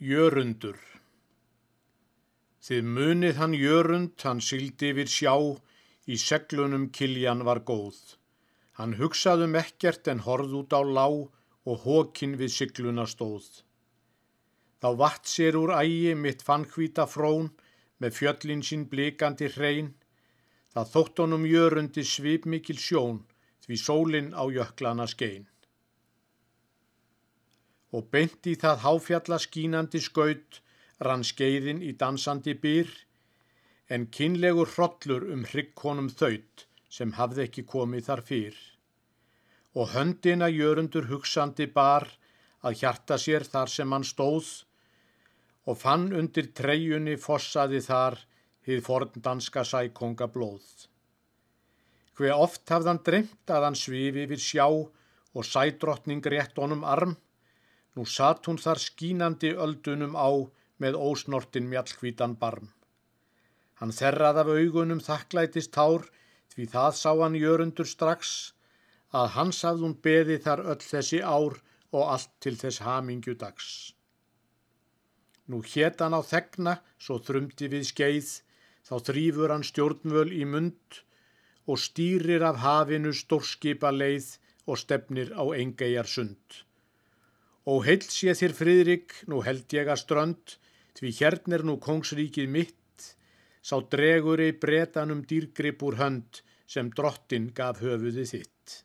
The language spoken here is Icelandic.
Jörundur Þið munið hann Jörund, hann sildi yfir sjá, í seglunum kiljan var góð. Hann hugsaðum ekkert en horð út á lá og hókin við sigluna stóð. Þá vatt sér úr ægi mitt fann hvita frón með fjöllin sín blikandi hrein. Það þótt honum Jörundi svip mikil sjón því sólin á jöklana skein og beint í það háfjalla skínandi skaut rann skeiðin í dansandi byr, en kynlegur hrollur um hrygghónum þaut sem hafði ekki komið þar fyrr. Og höndina jörundur hugsandi bar að hjarta sér þar sem hann stóð og fann undir treyjunni fossaði þar hið forn danska sækonga blóð. Hver oft hafðan dremt að hann svifi við sjá og sædrottning rétt honum arm Nú satt hún þar skínandi öldunum á með ósnortin mjallkvítan barm. Hann þerrað af augunum þakklætist tár því það sá hann jörundur strax að hans hafði hún beði þar öll þessi ár og allt til þess hamingju dags. Nú hétt hann á þegna svo þrumdi við skeið þá þrýfur hann stjórnvöl í mund og stýrir af hafinu stórskipa leið og stefnir á engeijar sund. Ó heilt sé þér friðrik, nú held ég að strönd, því hérna er nú kongsríkið mitt, sá dregur í bretanum dýrgrip úr hönd sem drottin gaf höfuði þitt.